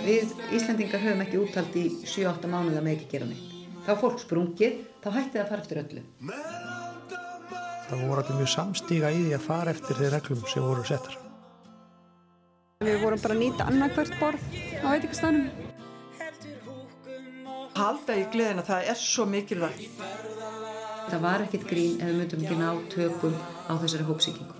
Við Íslandingar höfum ekki úttalt í 7-8 mánuða með ekki gera neitt. Þá fólk sprungið, þá hætti það að fara eftir öllu. Það voru allir mjög samstíga í því að fara eftir þeir reglum sem voru settar. Við vorum bara að nýta annarkvært borð á veitingastanum. Halda í gleðina, það er svo mikilvægt. Það var ekkit grín ef við myndum ekki ná tökum á þessari hópsíkingu.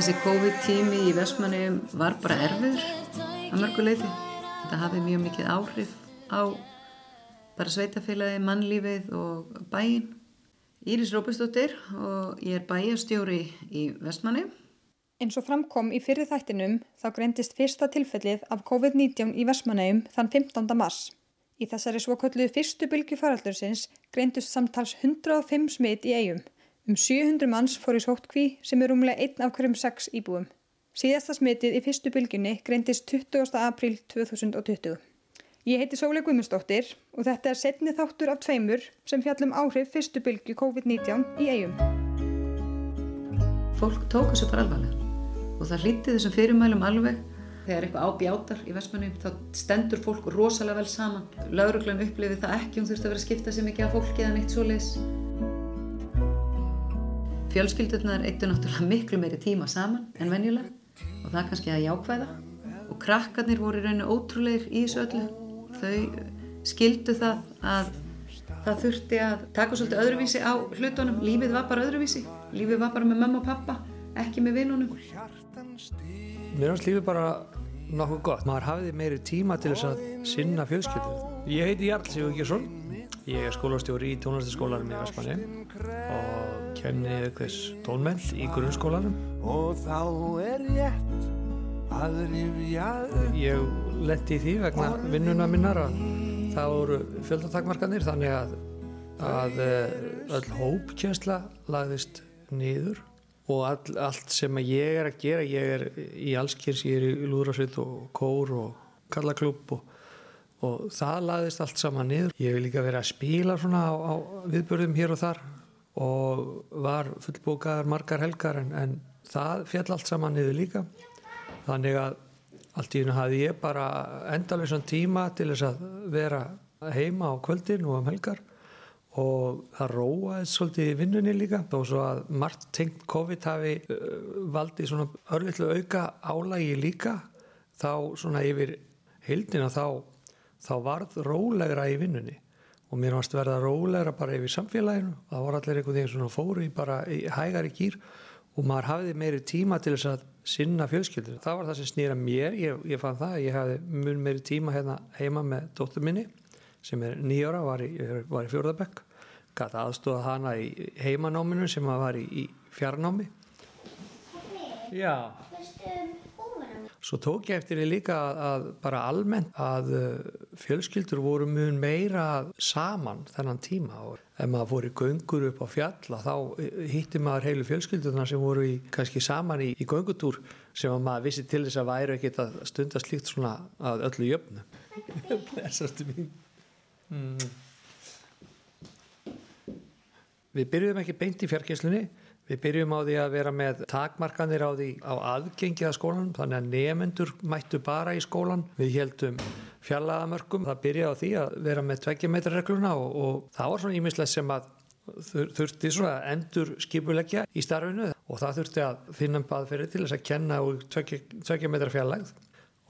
Þessi COVID-tími í Vestmannum var bara erfiður að mörgu leiti. Þetta hafði mjög mikið áhrif á bara sveitafélagi, mannlífið og bæin. Íris Róbestóttir og ég er bæjastjóri í Vestmannum. Eins og framkom í fyrir þættinum þá greindist fyrsta tilfellið af COVID-19 í Vestmannaum þann 15. mars. Í þessari svokölluðu fyrstu bylgu faraldursins greindust samtals 105 smitt í eigum. Um 700 manns fór í sóttkví sem er rúmlega einn af hverjum sex íbúum. Síðasta smittið í fyrstu bylgunni greindist 20. april 2020. Ég heiti Sóli Guðmundsdóttir og þetta er setni þáttur af tveimur sem fjallum áhrif fyrstu bylgu COVID-19 í eigum. Fólk tók þessu bara alvarlega og það hlýtti þessum fyrirmælum alveg. Þegar eitthvað ábjátar í Vestmannum þá stendur fólk rosalega vel saman. Lauruglan upplifið það ekki, hún þurfti að vera að skipta sig mikið af fólki eða neitt svo leiðis. Fjölskyldurnar eittu náttúrulega miklu meiri tíma saman en venjulega og það kannski að jákvæða. Og krakkarnir voru í rauninu ótrúleir í þessu öllu. Þau skildu það að það þurfti að taka svolítið öðruvísi á hlutunum. Lífið var bara öðruvísi. Lífið var bara með mamma og pappa, ekki með vinnunum. Mér finnst lífið bara nokkuð gott. Maður hafiði meiri tíma til þess að sinna fjölskyldum. Ég heiti Jarl Sigur Gjersson. Ég er skólastjóri í tónlistaskólanum í Vestmanni og kenni aukveðs tónmenn í grunnskólanum. Og þá er rétt að rifja upp Ég lendi í því vegna vinnuna minnar að það voru fjöldatakmarkanir þannig að, að eh, öll hópkjensla lagðist niður og all, allt sem ég er að gera, ég er í allskýrs, ég er í lúðrásveit og kór og kallaklúb og, og það lagðist allt saman niður. Ég vil líka vera að spila svona á, á viðbörðum hér og þar og var fullbókaðar margar helgar en, en það fjall allt saman niður líka. Þannig að allt í hennu hafði ég bara endalösan tíma til þess að vera heima á kvöldin og um helgar og það róaðist svolítið í vinnunni líka þó svo að margt tengt COVID hafi uh, valdið svona örlittlu auka álægi líka þá svona yfir heildina þá, þá varð rólegra í vinnunni og mér varst verða rólegra bara yfir samfélaginu. Það voru allir einhvern veginn svona fóru í bara í hægari gýr og maður hafiði meiri tíma til þess að sinna fjölskyldur það var það sem snýra mér, ég, ég fann það ég hafi mun meiri tíma hérna heima með dóttur minni sem er nýjára, var í, var í fjórðabekk gæti aðstóða hana í heimanáminu sem var í, í fjarnámi. Já Svo tók ég eftir því líka að, bara almennt að uh, fjölskyldur voru mjög meira saman þennan tíma og ef maður fór í göngur upp á fjalla þá hitti maður heilu fjölskyldurna sem voru í, kannski saman í, í göngutúr sem maður vissi til þess að væri ekkit að stunda slíkt svona að öllu jöfnu mm. Við byrjuðum ekki beint í fjarkynslunni Við byrjum á því að vera með takmarkanir á því á aðgengi að skólanum þannig að nefendur mættu bara í skólan. Við heldum fjallaðamörkum. Það byrjaði á því að vera með tveggjametrarregluna og, og það var svona ímislegt sem að þurfti svona að endur skipulegja í starfinu og það þurfti að finna baðferði til þess að kenna úr tveggjametra fjallægð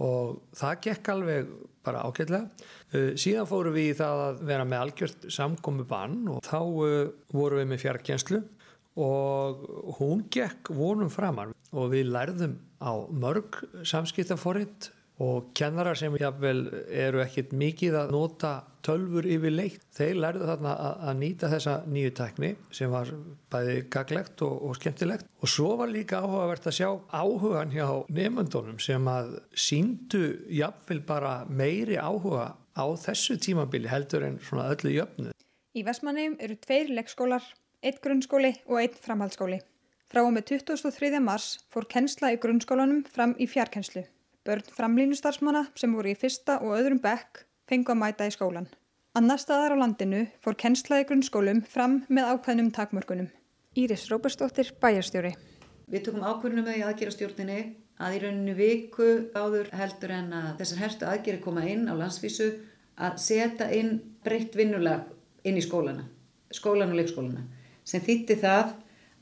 og það gekk alveg bara ágætlega. Uh, síðan fórum við í það að vera með algjört samkomi bann og þá uh, vorum við með fjarkjenslu og hún gekk vonum framann og við lærðum á mörg samskiptaforitt og kennarar sem jáfnvel eru ekkit mikið að nota tölfur yfir leikt, þeir lærðu þarna að, nýta þessa nýju tekni sem var bæði gaglegt og, og skemmtilegt og svo var líka áhugavert að sjá áhugan hjá nefndunum sem að síndu jáfnvel bara meiri áhuga á þessu tímabili heldur en svona öllu jöfnu. Í Vestmannum eru tveir leikskólar eitt grunnskóli og eitt framhaldsskóli. Frá og með 23. mars fór kennsla í grunnskólanum fram í fjarkennslu. Börn framlínustarfsmanna sem voru í fyrsta og öðrum bekk fengu að mæta í skólan. Annar staðar á landinu fór kennsla í grunnskólum fram með ákveðnum takmörkunum. Íris Róbersdóttir, bæjarstjóri. Við tökum ákvörðunum með í aðgerastjórninni að í rauninni viku áður heldur en að þessar herstu aðgeri koma inn á landsvísu að setja inn breytt vinnulag inn í skólana, skólan og leikskólana sem þýtti það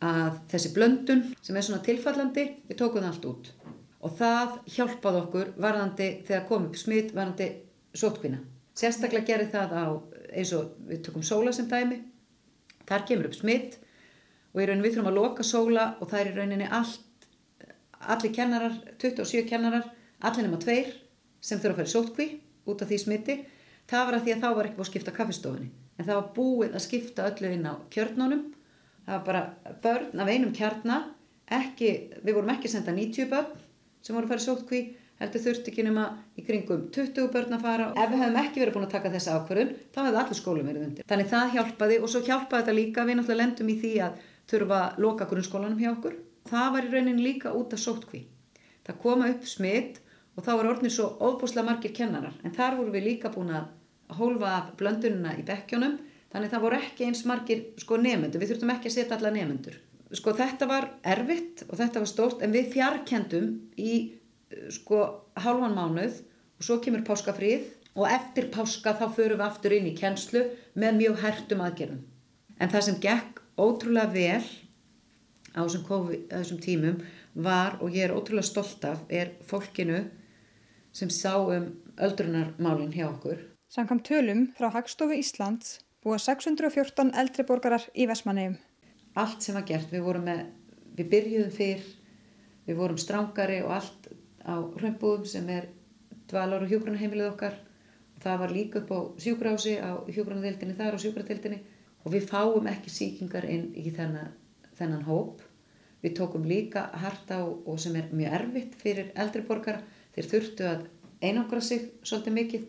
að þessi blöndun sem er svona tilfallandi, við tókum það allt út og það hjálpaði okkur varðandi þegar kom upp smitt varðandi sótkvinna. Sérstaklega gerði það á eins og við tökum sóla sem dæmi, þar kemur upp smitt og í rauninni við þurfum að loka sóla og það er í rauninni allt, allir kennarar, 27 kennarar, allir nema tveir sem þurfa að fara í sótkví út af því smitti. Það var að því að þá var ekki búið að skipta kaffistofunni en það var búið að skipta öllu inn á kjörnunum það var bara börn af einum kjarnar ekki, við vorum ekki senda 90 börn sem voru að fara í sótkví heldur þurfti ekki nema í kringum 20 börn að fara. Ef við hefðum ekki verið búin að taka þessa ákvörðun þá hefði allir skólum verið undir. Þannig það hjálpaði og svo hjálpaði þetta líka við náttúrulega lendum í því að þurfa að loka grunnskólanum hjá okkur. Það var í raunin líka út af sótkví það koma upp smitt og þá var orðin svo óbúslega margir kennarar. En þar voru við líka búin að hólfa blöndununa í bekkjónum þannig það voru ekki eins margir sko nefnendur, við þurftum ekki að setja alla nefnendur sko þetta var erfitt og þetta var stórt en við fjarkendum í sko hálfan mánuð og svo kemur páskafríð og eftir páska þá förum við aftur inn í kennslu með mjög hertum aðgerðum. En það sem gekk ótrúlega vel á þessum, COVID, þessum tímum var og ég er ótrúlega stolt af er fólkinu sem sá um öldrunarmálinn hjá okkur. Samkvæmt tölum frá Hagstofu Íslands búa 614 eldri borgarar í Vestmannegjum. Allt sem var gert, við vorum með, við byrjuðum fyrr, við vorum strángari og allt á hrömbúðum sem er dvalar og hjógrunarheimilið okkar. Það var líka upp á sjúgrási á hjógrunardeildinni þar og sjúgradeildinni og við fáum ekki síkingar inn í þennan, þennan hóp. Við tókum líka harta og sem er mjög erfitt fyrir eldri borgara. Þeir þurftu að einangra sig svolítið mikið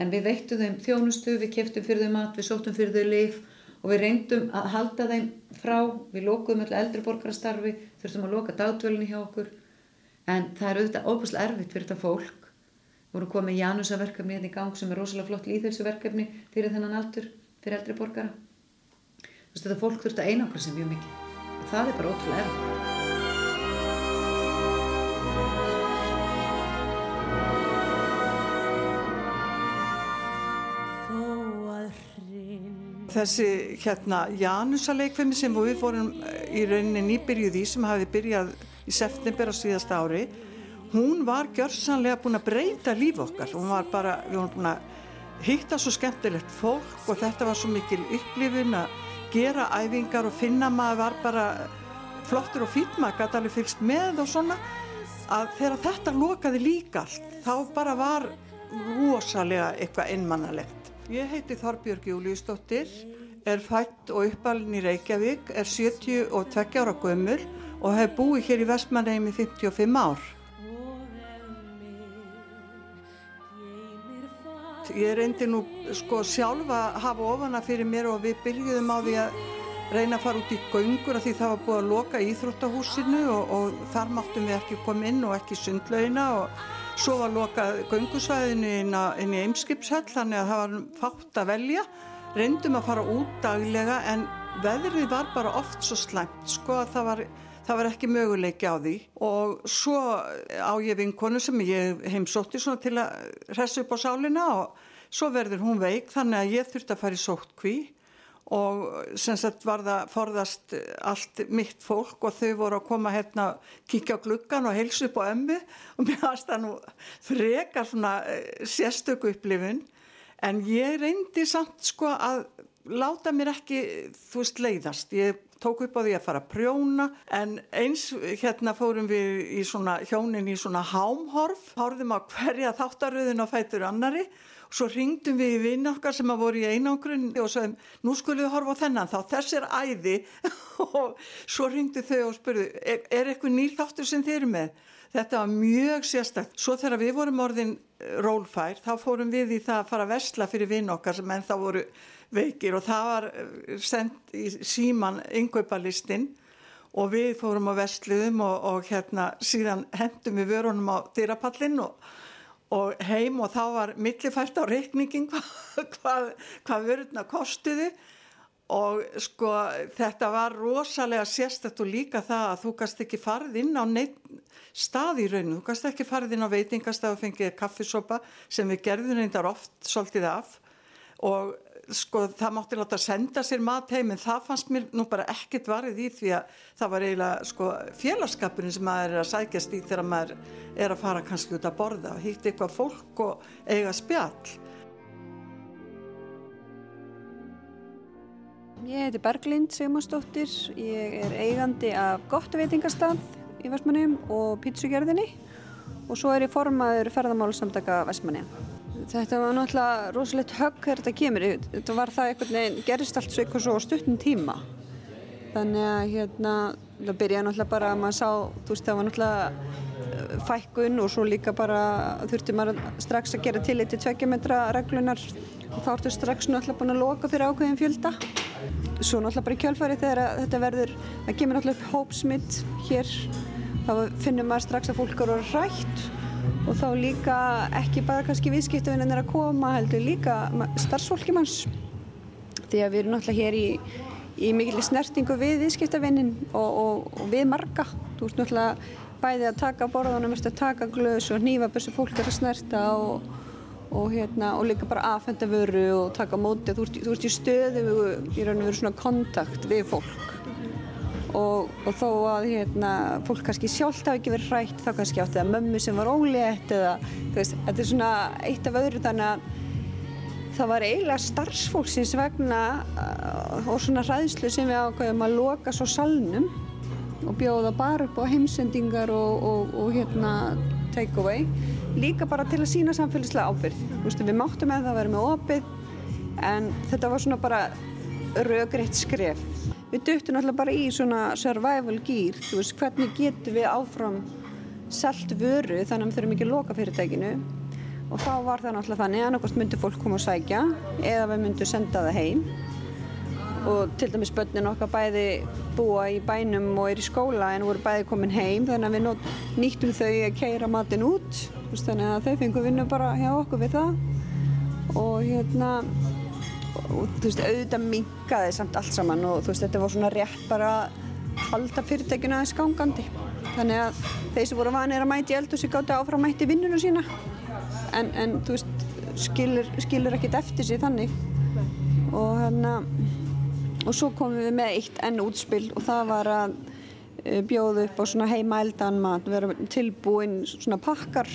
en við veittum þeim þjónustu, við keftum fyrir þau mat, við sóttum fyrir þau lif og við reyndum að halda þeim frá, við lókuðum alltaf eldri borgarastarfi, þurftum að loka dagdvölinni hjá okkur. En það er auðvitað óbúslega erfitt fyrir þetta fólk. Við vorum komið Janusaverkefni hérna í gang sem er rosalega flott líðhelsuverkefni fyrir þennan aldur, fyrir eldri borgara. Þú veist þetta fólk þurft að einangra sem mjög mikið. Og það er bara ótrúlega erfitt þessi hérna Janusaleikfemi sem við fórum eh, í rauninni nýbyrjuð í sem hafi byrjað í september á síðasta ári hún var gjörsanlega búin að breyta líf okkar. Hún var bara, við vorum búin að hitta svo skemmtilegt fólk og þetta var svo mikil upplifun að gera æfingar og finna maður var bara flottur og fýtt maður gæti alveg fylgst með og svona. Að þegar þetta lokaði líka allt þá bara var rosalega eitthvað innmannalegt Ég heiti Þorbjörg Júliusdóttir, er fætt og uppalinn í Reykjavík, er 72 ára gömul og hef búið hér í Vestmannheim í 55 ár. Ég reyndi nú sko sjálfa að hafa ofana fyrir mér og við byrjuðum á því að reyna að fara út í göngur að því það var búið að loka íþróttahúsinu og, og þar máttum við ekki koma inn og ekki sundlauna og Svo var lokað göngusvæðinu inn, inn í Eimskipshöll þannig að það var fátt að velja. Reyndum að fara út daglega en veðrið var bara oft svo slæmt sko að það var, það var ekki möguleiki á því. Og svo á ég vinkonu sem ég heimsótti svona til að resa upp á sálinna og svo verður hún veik þannig að ég þurfti að fara í sóttkví og sem sagt var það forðast allt mitt fólk og þau voru að koma hérna kíkja á gluggan og heilsu upp á ömmu. Og mér varst það nú frekar svona eh, sérstöku upplifun. En ég reyndi samt sko að láta mér ekki þú veist leiðast. Ég tók upp á því að fara að prjóna. En eins hérna fórum við í svona hjónin í svona hámhorf. Hórðum á hverja þáttaröðin á fætur annari Svo ringdum við í vinn okkar sem að voru í einangrun og sagðum nú skulum við horfa á þennan þá, þess er æði og svo ringdu þau og spurðu er, er eitthvað nýr þáttur sem þeir eru með? Þetta var mjög sérstakt. Svo þegar við vorum orðin eh, rólfær þá fórum við í það að fara að vestla fyrir vinn okkar sem ennþá voru veikir og það var eh, sendt í síman yngveipalistinn og við fórum á vestluðum og, og hérna síðan hendum við vörunum á dyrapallin og og heim og þá var millifært á reikningin hvað, hvað, hvað vörðuna kostuði og sko þetta var rosalega sérstætt og líka það að þú gast ekki farið inn á neitt stað í rauninu, þú gast ekki farið inn á veitingastað og fengið kaffisopa sem við gerðum reyndar oft svolítið af. Og sko það mátti láta senda sér mat heim en það fannst mér nú bara ekkert varðið í því að það var eiginlega sko félagskapurinn sem maður er að sækjast í þegar maður er að fara kannski út að borða og hýtti eitthvað fólk og eiga spjall Ég heiti Berglind Sigmarsdóttir, ég er eigandi af gott veitingastað í Vestmannum og pítsugjörðinni og svo er ég formaður ferðamálsamtaka Vestmannja. Þetta var náttúrulega rosalegt högg þegar þetta kemur, þetta var það einhvern veginn, gerist allt svo eitthvað svo stuttum tíma. Þannig að hérna, það byrjaði náttúrulega bara að maður sá, þú veist það var náttúrulega eh, fækkun og svo líka bara þurfti maður strax að gera til eitt í tveggjametra reglunar og þá ertu strax náttúrulega búin að loka fyrir ákveðin fjölda. Svo náttúrulega bara í kjölfari þegar þetta verður, það kemur náttúrulega upp hópsmitt hér, þá finnum maður strax að fólk eru rætt og þá líka ekki bara kannski viðskiptavinnir að koma, heldur líka starfsfólki manns. Því að við erum náttúrulega hér í, í mikil snertingu við viðskiptavinnin og, og, og við marga, þú veist náttúrulega bæði að taka borðunum, að taka glöðs og nýfa þessu fólk að snerta og og, hérna, líka bara aðfenda vöru og taka móti. Þú ert, þú ert í stöðu í raun og veru svona kontakt við fólk og, og þó að hérna, fólk kannski sjálft hafi ekki verið hrætt þá kannski átti það mömmu sem var ólétt eða veist, þetta er svona eitt af öðru þannig að það var eiginlega starfsfólksins vegna uh, og svona hræðslu sem við ákveðum að loka svo salnum og bjóða bara upp á heimsendingar og, og, og hérna take away líka bara til að sína samfélagslega ábyrð. Vistu, við máttum með það að vera með opið en þetta var svona bara raugreitt skref. Við döttum alltaf bara í svona survival gear, þú veist hvernig getum við áfram selt vöru þannig að við þurfum ekki að loka fyrirtækinu? Og þá var það náttúrulega þannig að annarkost myndur fólk koma og sækja eða við myndum senda það heim. Og til dæmis börnin okkar bæði búa í bænum og er í skóla en voru bæði komin heim þannig að við nýttum þau að keira matin út. Þannig að þau fengur vinnu bara hjá okkur við það. Og hérna og þú veist auðvitað mingaði samt allt saman og þú veist þetta var svona rétt bara að halda fyrirtækinu aðeins gangandi. Þannig að þeir sem voru vanir að mæti eldur sem gátti áfram mæti vinnunum sína. En, en þú veist skilur, skilur ekkert eftir sig þannig. Og hérna og svo komum við með eitt enn útspill og það var að eh, bjóða upp á svona heima eldan mat, vera tilbúin svona pakkar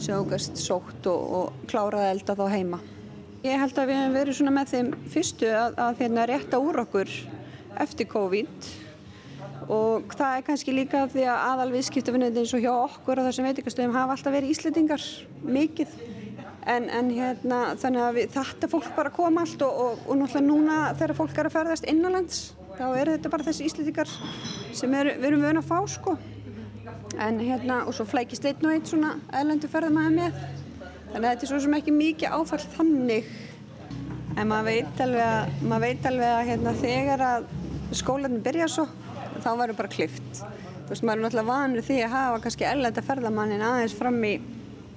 sem ágast sótt og, og kláraði elda þá heima. Ég held að við hefum verið svona með þeim fyrstu að, að hérna rétta úr okkur eftir COVID. Og það er kannski líka því að aðal viðskiptafinnið eins og hjá okkur og þessum veitikastöðum hafa alltaf verið Íslandingar mikið. En, en hérna þannig að við, þetta fólk bara kom allt og, og, og náttúrulega núna þegar fólk er að ferðast innanlands þá er þetta bara þessi Íslandingar sem er, við erum vöna að fá sko. En hérna og svo flækist einn og einn svona eðlendu ferðamæði með þannig að þetta er svo sem ekki mikið áfall þannig. En maður veit alveg að, veit alveg að hérna, þegar að skólanum byrja svo þá verður bara klift þú veist maður er náttúrulega vanur því að hafa kannski eðlenda ferðamannin aðeins fram í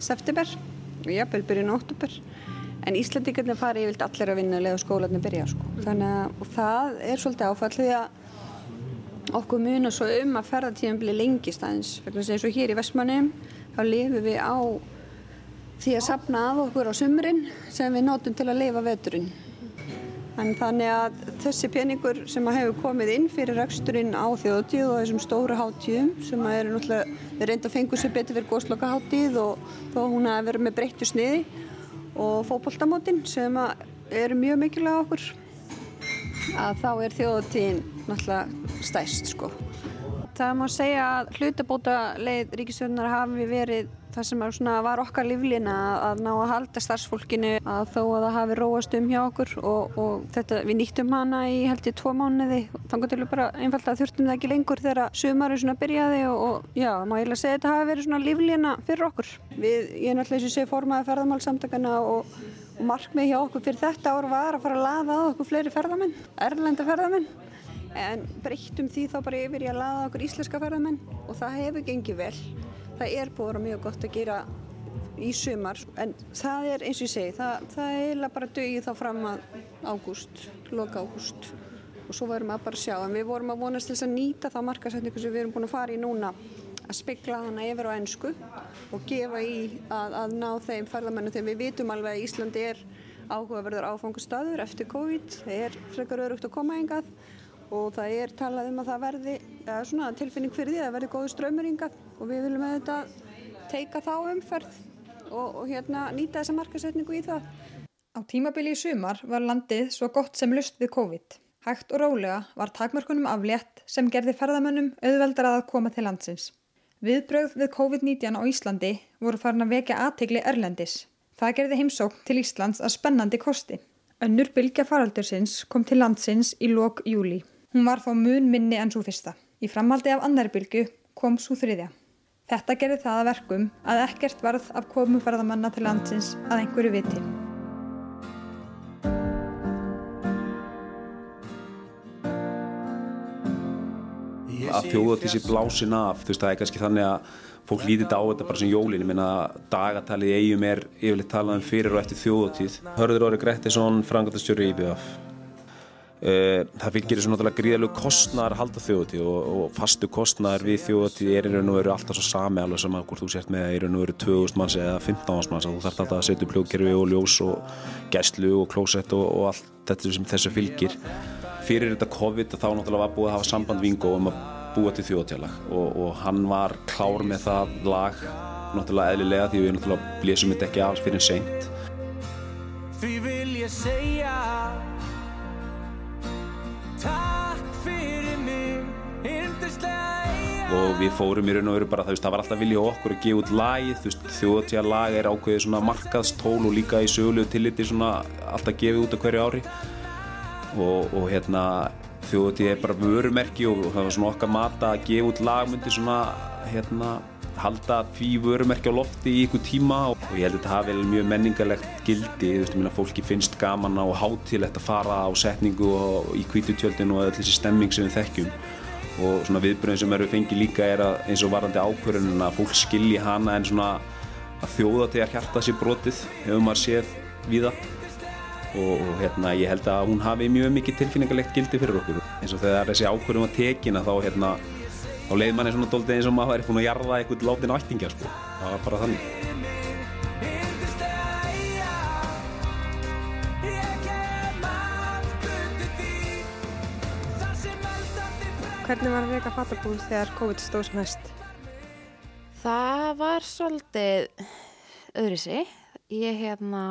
september og jafnvel byrjun óttúber en Íslandingarnir fari yfirlt allir að vinna leða skólanum byrja sko. þannig að það er svolítið áfall því að okkur munar svo um að ferðartíðan bli lengist aðeins. Eins og hér í Vestmannum þá lifum við á því að sapna af okkur á sumrin sem við nótum til að lifa veturinn en þannig að þessi peningur sem að hefur komið inn fyrir raksturinn á þjóðtíð og þessum stóru háttíðum sem að eru náttúrulega við reynda að fengu sér betur fyrir góðsloka háttíð og þó hún að vera með breyttu sniði og fókbóltamótin sem að eru mjög mikilvæg okkur að þá er þjóðtíðin náttúrulega stæst sko. Það má segja að hlutabóta leið ríkistöðunar hafi verið það sem var okkar líflina að ná að halda starfsfólkinu að þó að það hafi róast um hjá okkur og, og þetta, við nýttum hana í held í tvo mánuði þannig við bara einfalda þurftum það ekki lengur þegar sumarið svona byrjaði og, og já, má ég lega segja að þetta hafi verið svona líflina fyrir okkur. Við, ég er náttúrulega eins og sé formaði ferðamálsamtakana og, og markmið hjá okkur fyrir þetta ár var að fara að laða á okkur fleiri ferðamenn, erlenda ferðamenn en breyttum því þá bara yfir í að laða okkur íslenska ferðamenn og það hefur gengið vel. Það er búin að vera mjög gott að gera í sumar en það er eins og ég segi, það, það er eiginlega bara dögið þá fram að ágúst, loka ágúst. Og svo verðum við bara að sjá. En við vorum að vonast til þess að nýta þá markasetningu sem við erum búin að fara í núna að spegla hana yfir á ennsku og gefa í að, að ná þeim ferðamennu þegar við vitum alveg að Íslandi er áhugaverður áfangustadur eftir COVID, það er frekar örugt að koma engað og það er talað um að það verði ja, svona, tilfinning fyrir því að það verði góðu ströymurringað og við viljum auðvitað teika þá umferð og, og hérna, nýta þessa markasetningu í það. Á tímabili í sumar var landið svo gott sem lust við COVID. Hægt og rólega var takmörkunum aflétt sem gerði ferðamönnum auðveldar að koma til landsins. Viðbrögð við COVID-19 á Íslandi voru farin að vekja aðtegli Erlendis. Það gerði heimsókn til Íslands að spennandi kosti. Önnur bylgja faraldursins kom til landsins í lok júli. Hún var þó mun minni enn svo fyrsta. Í framhaldi af annari bylgu kom svo þriðja. Þetta gerði það að verkum að ekkert varð af komuferðamanna til landsins að einhverju viti. að þjóðatísi blásin af þú veist það er kannski þannig að fólk lítið á þetta bara sem jólin, ég minna dagatalið eigum er yfirleitt talað um fyrir og eftir þjóðatíð. Hörður Óri Grettisson frangatastjóri í IBF það fylgir þessu náttúrulega gríðalög kostnar að halda þjóðatíð og, og fastu kostnar við þjóðatíð er í raun og veru alltaf svo sami alveg sem að hvort þú sért með í raun og veru 2000 manns eða 15 manns þú þarf alltaf að setja upp hljóðkerfi og ljós og gæslu og klósett og, og allt þetta sem þessu fylgir. Fyrir þetta COVID þá náttúrulega var búið að hafa samband vingo um að búa til þjóðtjálag og, og hann var klár með það lag náttúrulega eðlilega því við náttúrulega og við fórum í raun og veru bara það, var alltaf vilja okkur að gefa út lagið þjóðtjálag lag er ákveðið svona markaðstól og líka í sögulegu tilliti svona alltaf gefið út á hverju ári. Og, og hérna þjóðutíð er bara vörumerki og það var svona okkar mata að gefa út lagmyndi svona hérna halda því vörumerki á lofti í ykkur tíma og ég held að þetta hafi mjög menningarlegt gildi, þú veist, ég meina fólki finnst gaman á hátilegt að fara á setningu og í kvítutjöldinu og öll þessi stemming sem við þekkjum og svona viðbröðin sem eru fengið líka er að eins og varandi ákvörðunum að fólk skilji hana en svona að þjóðatíðar hjarta sér brotið hefur maður séð við það og, og hérna, ég held að hún hafi mjög mikið tilfinningarlegt gildi fyrir okkur. Eins og þegar þessi ákvörðum var tekina þá hérna, þá leið manni svona doldið eins og maður væri búin að jarða eitthvað látin áttingja sko. það var bara þannig Hvernig var að reyka fattabúð þegar COVID stóð sem hæst? Það var svolítið öðru sig. Ég hérna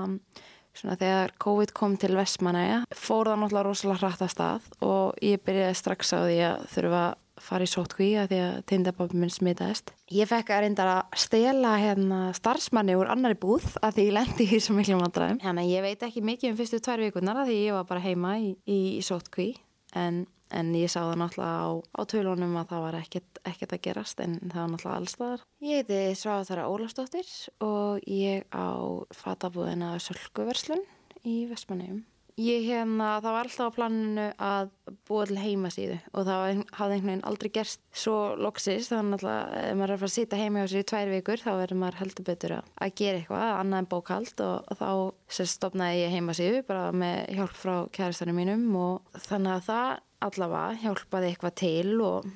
svona þegar COVID kom til Vestmanæja fór það náttúrulega rosalega hratt að stað og ég byrjaði strax á því að þurfa að fara í sótkví að því að tindababbi minn smitaðist. Ég fekk að reynda að stela hérna starfsmanni úr annari búð að því ég lendi í svo miklu vandræðum. Að ég veit ekki mikið um fyrstu tvær vikunar að því ég var bara heima í, í, í sótkví en en ég sá það náttúrulega á, á tölunum að það var ekkert, ekkert að gerast en það var náttúrulega allstaðar. Ég heiti Sváþara Ólafsdóttir og ég á fatabúðina Sölkuverslun í Vestmannegjum. Ég hérna, það var alltaf á planinu að búa til heimasíðu og það hafði einhvern veginn aldrei gerst svo loksist þannig að ef maður er að fara að sita heima hjá sér í tvær vikur þá verður maður heldur betur að gera eitthvað annað en bókald og, og þá stopnaði ég heimasíðu bara með hjálp frá kæristanum mínum og þannig að það allavega hjálpaði eitthvað til og,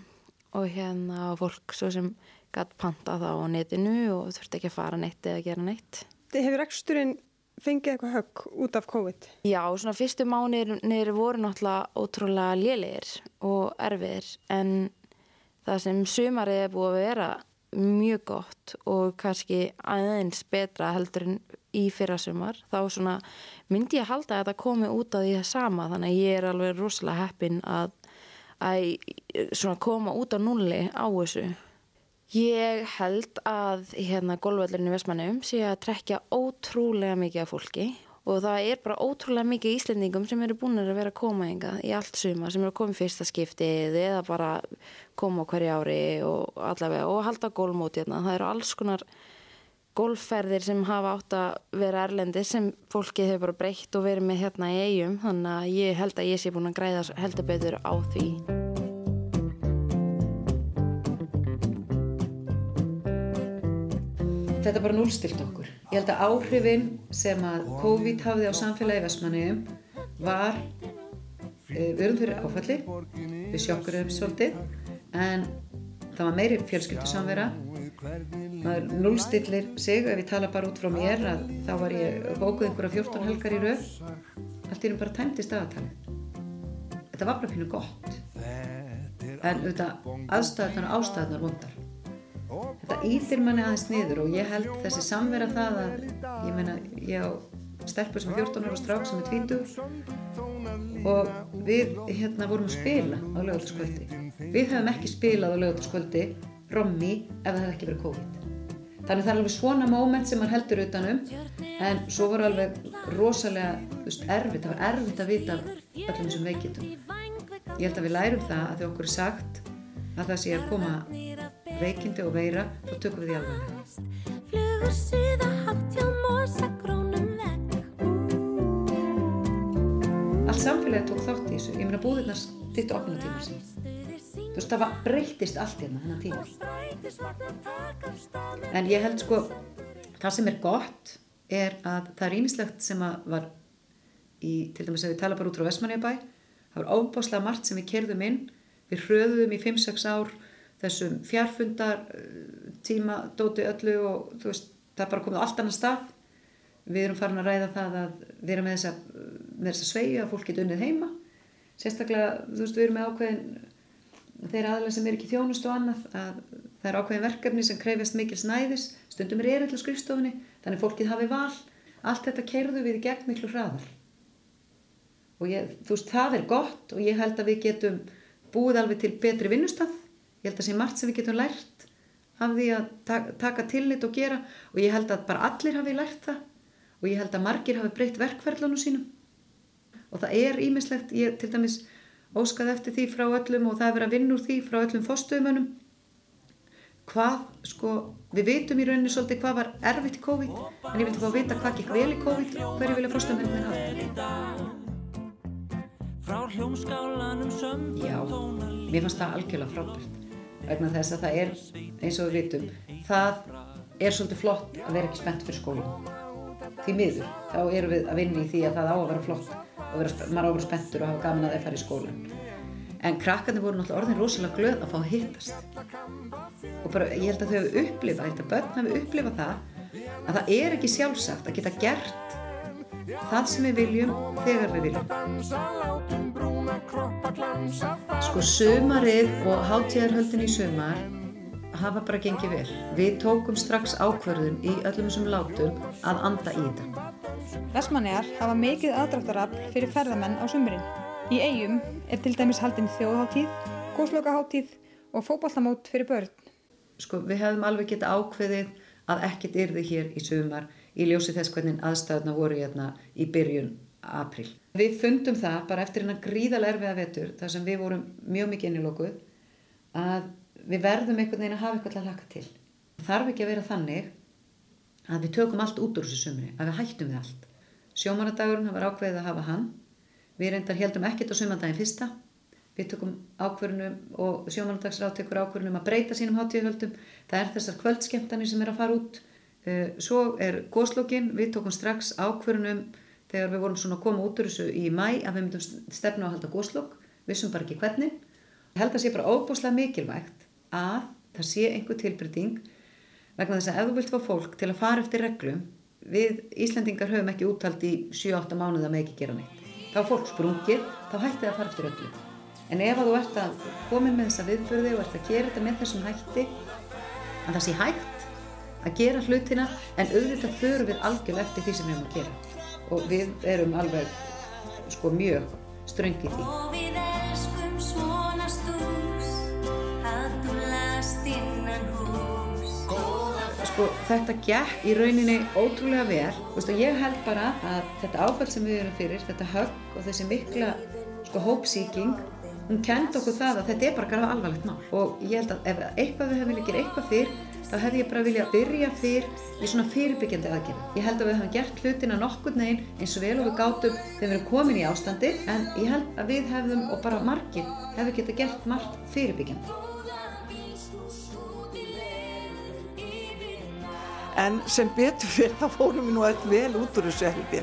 og hérna fólk svo sem gætt panta það á netinu og þurfti ekki að fara neitt eða gera neitt. Þið hefur eksturinn fengið eitthvað högg út af COVID? Já, svona fyrstu mánir voru náttúrulega ótrúlega lélir og erfiðir en það sem sumarið er búið að vera mjög gott og kannski aðeins betra heldur en í fyrra sumar þá svona myndi ég halda að þetta komi út af því það sama þannig að ég er alveg rosalega heppin að, að koma út á nulli á þessu ég held að hérna golvöldurinn í Vestmannum sé að trekja ótrúlega mikið af fólki og það er bara ótrúlega mikið íslendingum sem eru búin að vera að koma enga í allt suma sem eru að koma í fyrsta skiptið eða bara koma á hverju ári og allavega og halda gólmóti hérna. það eru alls konar golfferðir sem hafa átt að vera erlendi sem fólki hefur bara breytt og verið með hérna í eigum þannig að ég held að ég sé búin að græða heldur betur á því. Þetta bara núlstilt okkur. Ég held að áhrifin sem að COVID hafði á samfélagi Vestmanniðum var, e, við erum fyrir áfalli, við sjokkurum svolítið, en það var meiri fjölskyldusamvera, maður nullstillir sig, ef ég tala bara út frá mér, að þá var ég bókuð einhverja 14 helgar í rauð, allt í raun bara tæmtist aðtalið. Þetta var bara pínu gott, en auðvitað aðstæðunar og ástæðunar vondar. Þetta ítir manni aðeins niður og ég held þessi samvera það að, ég meina, ég á stelpur sem er 14 ára og strák sem er 20 og við hérna vorum að spila á lögataskvöldi. Við hefum ekki spilað á lögataskvöldi rommi ef það hefði ekki verið COVID. Þannig það er alveg svona móment sem mann heldur utanum en svo voru alveg rosalega veist, erfitt, það var erfitt að vita öllum þessum veikitum. Ég held að við lærum það að því okkur er sagt að það sé að koma veikindi og veira þá tökum við því alveg. Allt samfélagi tók þátt í þessu. Ég meina búðirnar stýttu opna tíma sín. Þú veist, það var, breytist allt hérna hennar tíma. En ég held sko, það sem er gott er að það er ímislegt sem að var í, til dæmis að við tala bara út frá Vestmannjabæ, það var óbáslega margt sem við kerðum inn, við hröðum í 5-6 ár þessum fjárfundar tíma dóti öllu og þú veist, það bara komið á allt annar stað. Við erum farin að ræða það að við erum með þessa, með þessa sveigi að fólk geta unnið heima. Sérstaklega, þú veist, við erum með ákveðin þeir aðlega sem er ekki þjónust og annað að það er ákveðin verkefni sem krefjast mikil snæðis, stundum er erill á skrifstofunni, þannig fólkið hafi val. Allt þetta kerðu við í gegn miklu hraðar. Og ég, þú veist, það er gott og ég held að við getum búið alveg til betri vinnustaf ég held að það sé margt sem við getum lært af því að taka tillit og gera. Og ég held að bara allir hafi lært það. Og ég held að margir hafi breytt verkferðlunum sínum. Og það er ímislegt, ég til dæmis óskaði eftir því frá öllum og það er verið að vinna úr því frá öllum fórstöðumönnum hvað, sko, við veitum í rauninni svolítið hvað var erfitt í COVID en ég vildi fá að vita hvað gekk vel í COVID hverju vilja fórstöðumönnum hafa Já, mér fannst það algjörlega frábært vegna þess að það er, eins og við vitum, það er svolítið flott að vera ekki spennt fyrir skólum. Því miður, þá erum við að vinna í því að það á að vera flott og vera, maður á að vera spenntur og hafa gaman að það fara í skólan. En krakkarnir voru náttúrulega orðin rosalega glöð að fá að hittast. Og bara, ég held að þau hefur upplifað, ég held að börn hafi upplifað það að það er ekki sjálfsagt að geta gert það sem við viljum þegar við viljum. Sko sumarið og hátíðarhöldin í sumar hafa bara gengið vel. Við tókum strax ákverðun í öllum þessum látum að anda í þetta. Vestmannegar hafa mikið aðdráttarafl fyrir ferðamenn á sumurinn. Í eigum er til dæmis haldin þjóðháttíð, góðslokaháttíð og fókbaltamót fyrir börn. Sko við hefðum alveg geta ákveðið að ekkert yrði hér í sumar í ljósi þess hvernig aðstæðuna voru hérna í byrjun april. Við fundum það bara eftir hérna gríðalega erfiða vetur þar sem við vorum mjög mikið innilokuð að við verðum einhvern veginn að hafa eitthvað að laka til. Þarf ekki að vera þannig að við tökum allt út úr þessu sumri, að við hættum við allt. Sjómanadagurinn var ákveðið að hafa hann. Við reyndar heldum ekkert á sumandaginn fyrsta. Við tökum ákverðunum og sjómanadagsrátt tekur ákverðunum að breyta sínum hátíðuhöldum. Það er þessar kvöldskemtanir sem er að fara út. Eh, svo er góðslokkin, við tókum strax ákverðunum þegar við vorum svona að koma út úr þessu í mæ að við myndum stefna að halda góðslokk, vissum bara ekki hvernig. Held að sé bara óbúslega mikilvægt að það sé einhver tilbryting vegna þess að ef þú vilt fá fólk til að fara eftir reglum, við Íslandingar höfum ekki úttalt í 7-8 mánuða með ekki gera neitt. Þá er fólk sprungið, þá hætti það að fara eftir reglum. En ef þú ert að koma með þessa viðförði og ert að gera þetta með þessum hætti, að það sé hægt að gera hlutina en auðvitað förum við algjörlega eftir því sem við erum að gera og við erum alveg sko mjög ströngið því. Sko þetta gekk í rauninni ótrúlega vel. Vistu, ég held bara að þetta áfall sem við erum fyrir, þetta högg og þessi mikla sko hópsíking, hún kend okkur það að þetta er bara garfa alvarlegt mál. Og ég held að ef eitthvað við hefum viljað gera eitthvað fyrr þá hefði ég bara viljað byrja fyrr í svona fyrirbyggjandi aðgerð. Ég held að við hefum gert hlutina nokkur neginn eins og vel og við gátum þegar við erum komin í ástandi en ég held að við hefðum og bara margir hefðu geta gert margt fyrirbyggjandi. En sem betur fyrir það fórum við nú öll vel út úr þessu held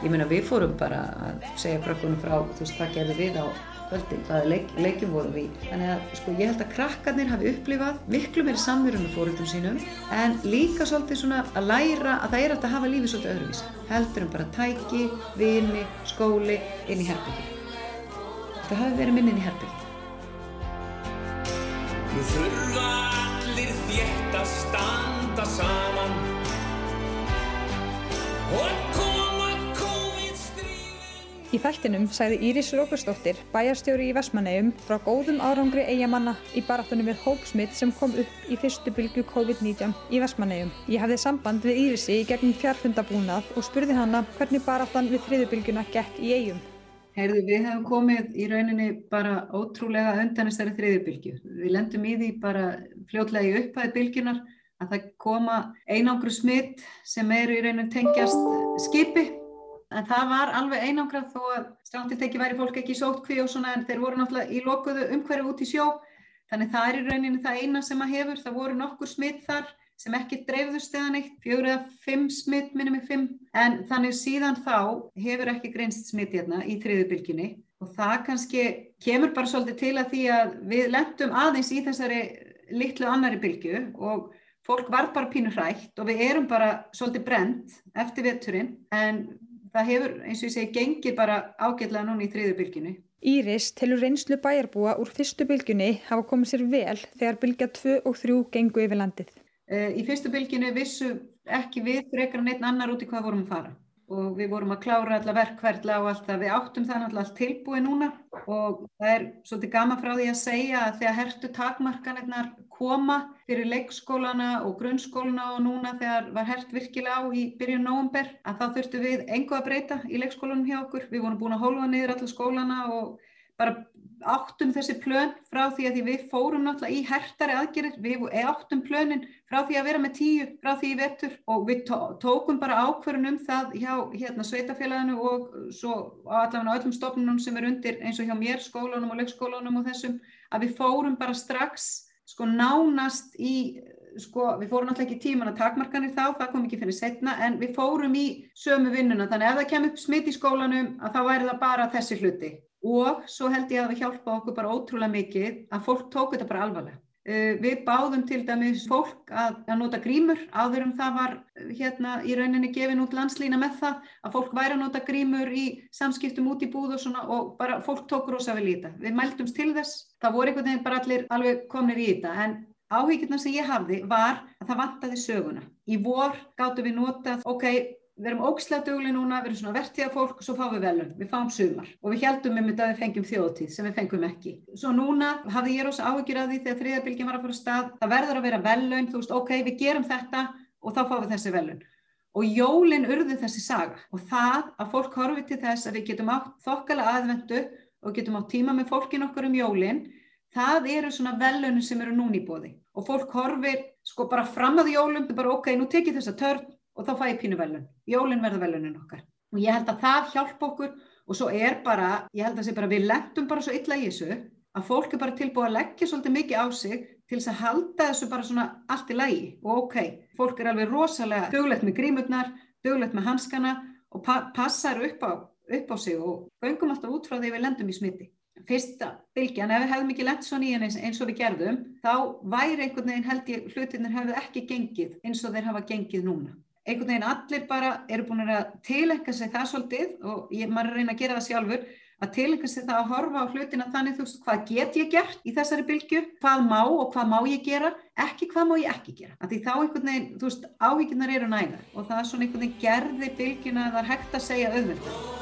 ég meina við fórum bara að segja krökkunum frá þú veist hvað gerði við á kvöldin, hvaða leik, leikjum vorum við. Þannig að sko ég held að krakkarnir hafi upplifað miklu meiri samverðum með fóröldum sínum en líka svolítið svona að læra að það er að hafa lífið svolítið öðruvísi. Heldur um bara tæki, vini, skóli inn í herbyggi. Það hafi verið minn inn í herbyggi. Nú þurfa allir þétt að standa saman og Í þættinum sæði Íris Rókustóttir, bæjarstjóri í Vestmannegjum, frá góðum árangri eigamanna í baráttunum við hópsmitt sem kom upp í fyrstu bylgu COVID-19 í Vestmannegjum. Ég hafði samband við Írisi í gegnum fjárfundabúnað og spurði hana hvernig baráttan við þriðubylguna gekk í eigum. Heyrðu, við hefum komið í rauninni bara ótrúlega undan þessari þriðubylgu. Við lendum í því bara fljótlega í upphæði bylgunar að það koma einangru smitt sem eru í rauninni tengjast skipi en það var alveg einangrað þó að strandilteki væri fólk ekki í sótkví og svona en þeir voru náttúrulega í lokuðu umhverju út í sjó þannig það er í rauninni það eina sem að hefur. Það voru nokkur smitt þar sem ekki dreifðust eða neitt, fjögur eða fimm smitt minnum í fimm, en þannig síðan þá hefur ekki grinst smitt hérna í þriðubilginni og það kannski kemur bara svolítið til að því að við lendum aðeins í þessari litlu annari bylgu og fólk var bara pínu hrætt og við erum bara svolítið brent eftir vetturinn en það hefur eins og ég segi gengið bara ágætlega núna í þriðu bylginu. Íris telur reynslu bæjarbúa úr fyrstu bylgunni hafa komið sér vel þegar bylga 2 og 3 gengu yfir landið. Eh, í fyrstu bylginu vissu ekki við frekar neitt annar út í hvað vorum að fara og við vorum að klára alla verkverðla og allt það. Við áttum það náttúrulega allt tilbúið núna og það er svolítið gama frá því að segja að þegar hertu takmarkanirnar koma fyrir leikskólana og grunnskólana og núna þegar var hert virkilega á í byrjun nógumber að þá þurftu við engu að breyta í leikskólanum hjá okkur. Við vorum búin að hólfa niður alla skólana og bara áttum þessi plön frá því að því við fórum náttúrulega í hertari aðgerir, við áttum plönin frá því að vera með tíu, frá því í vettur og við tókum bara ákverðun um það hjá hérna, sveitafélaginu og svo allavega öllum stofnunum sem er undir eins og hjá mér, skólanum og leikskólanum og þessum, að við fórum bara strax sko nánast í, sko við fórum náttúrulega ekki tíman að takmarkanir þá, það kom ekki fyrir setna, en við fórum í sömu vinnuna, þannig ef það kemur smitt í skólanum að þá væri það bara þessi hluti og svo held ég að það hjálpa okkur bara ótrúlega mikið að fólk tók þetta bara alvarlega. Uh, við báðum til dæmis fólk að, að nota grímur áður um það var uh, hérna í rauninni gefin út landslýna með það að fólk væri að nota grímur í samskiptum út í búð og svona og bara fólk tók rosa vel í þetta. Við mæltumst til þess, það voru einhvern veginn bara allir alveg komnir í þetta en áhyggjurna sem ég hafði var að það vantaði söguna. Í vor gáttu við notað, ok, við erum ógislega dugli núna, við erum svona vertíða fólk og svo fáum við velun, við fáum sumar. Og við heldum um þetta að við fengjum þjóðtíð sem við fengjum ekki. Svo núna hafði ég rosa áhugir að því þegar þriðabilgjum var að fara stað, það verður að vera velun, þú veist, ok, við gerum þetta og þá fáum við þessi velun. Og jólinn urði þessi saga. Og það að fólk horfi til þess að við getum átt þokkala aðvendu og getum átt tíma með fólkin okkur um jólinn, það eru svona velunum sem eru núni í bóði og fólk horfir sko bara fram að jólum, bara ok, nú tekið þessa törn og þá fæ ég pínu velun. Jólinn verður velunin okkar. Og ég held að það hjálpa okkur og svo er bara, ég held að sé bara, við lendum bara svo illa í þessu að fólk er bara tilbúið að leggja svolítið mikið á sig til þess að halda þessu bara svona allt í lægi og ok, fólk er alveg rosalega döglegt með grímurnar, döglegt með hanskana og pa passar upp á, upp á sig og göngum alltaf út frá því við lendum í smiti. Fyrsta bylgjan, ef við hefðum ekki lett svona í henni eins og við gerðum, þá væri einhvern veginn held ég hlutinir hefðu ekki gengið eins og þeir hafa gengið núna einhvern veginn allir bara eru búin að tilengja sig það svolítið og ég maður reyna að gera það sjálfur að tilengja sig það að horfa á hlutina þannig þú veist hvað get ég gert í þessari bylgu hvað má og hvað má ég gera? Ekki hvað má ég ekki gera. Að því þá einhvern veginn þú veist ávíkinar eru nægar og það er svona einhvern veginn gerði bylguna að það er hægt að segja auðvitað